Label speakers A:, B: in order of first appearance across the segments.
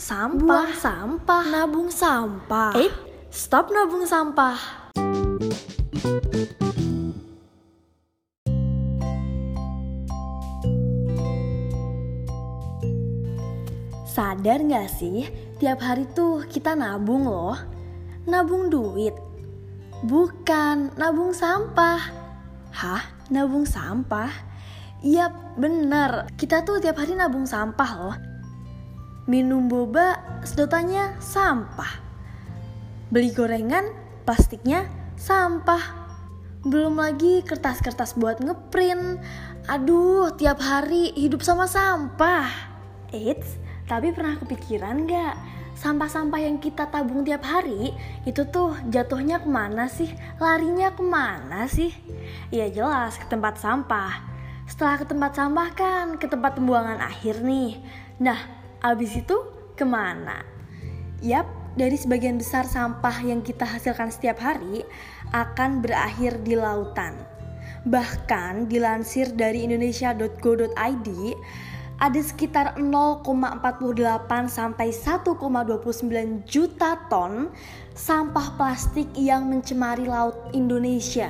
A: sampah.
B: Buang sampah.
A: Nabung sampah.
B: Eh, stop nabung sampah. Sadar gak sih, tiap hari tuh kita nabung loh. Nabung duit. Bukan, nabung sampah. Hah? Nabung sampah? Iya bener, kita tuh tiap hari nabung sampah loh. Minum boba, sedotannya sampah. Beli gorengan, plastiknya sampah. Belum lagi kertas-kertas buat ngeprint. Aduh, tiap hari hidup sama sampah. Eits, tapi pernah kepikiran gak? Sampah-sampah yang kita tabung tiap hari itu tuh jatuhnya ke mana sih? Larinya ke mana sih? Ya jelas ke tempat sampah. Setelah ke tempat sampah kan ke tempat pembuangan akhir nih. Nah, abis itu ke mana? Yap, dari sebagian besar sampah yang kita hasilkan setiap hari akan berakhir di lautan. Bahkan dilansir dari indonesia.go.id, ada sekitar 0,48 sampai 1,29 juta ton sampah plastik yang mencemari laut Indonesia.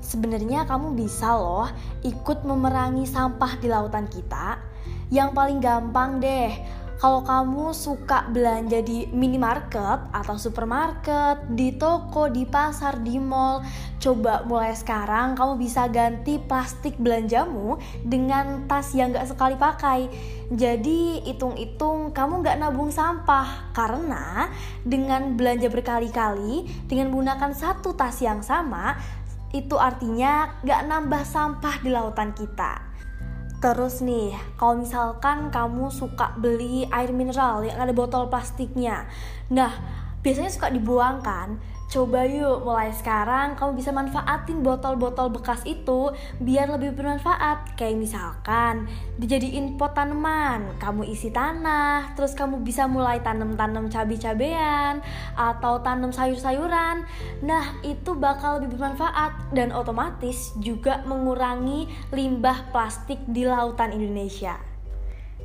B: Sebenarnya kamu bisa loh ikut memerangi sampah di lautan kita. Yang paling gampang deh, kalau kamu suka belanja di minimarket atau supermarket, di toko, di pasar, di mall, coba mulai sekarang kamu bisa ganti plastik belanjamu dengan tas yang gak sekali pakai. Jadi hitung-hitung kamu gak nabung sampah karena dengan belanja berkali-kali dengan menggunakan satu tas yang sama itu artinya gak nambah sampah di lautan kita. Terus nih, kalau misalkan kamu suka beli air mineral yang ada botol plastiknya, nah biasanya suka dibuang kan? Coba yuk mulai sekarang kamu bisa manfaatin botol-botol bekas itu biar lebih bermanfaat. Kayak misalkan dijadiin pot tanaman, kamu isi tanah, terus kamu bisa mulai tanam-tanam cabai-cabean atau tanam sayur-sayuran. Nah, itu bakal lebih bermanfaat dan otomatis juga mengurangi limbah plastik di lautan Indonesia.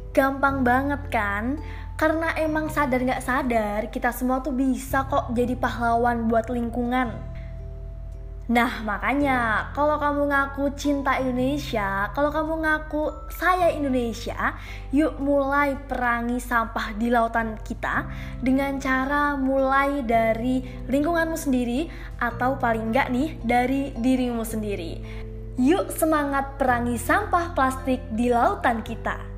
B: Gampang banget kan? Karena emang sadar gak sadar kita semua tuh bisa kok jadi pahlawan buat lingkungan. Nah makanya kalau kamu ngaku cinta Indonesia, kalau kamu ngaku saya Indonesia, yuk mulai perangi sampah di lautan kita dengan cara mulai dari lingkunganmu sendiri atau paling enggak nih dari dirimu sendiri. Yuk semangat perangi sampah plastik di lautan kita.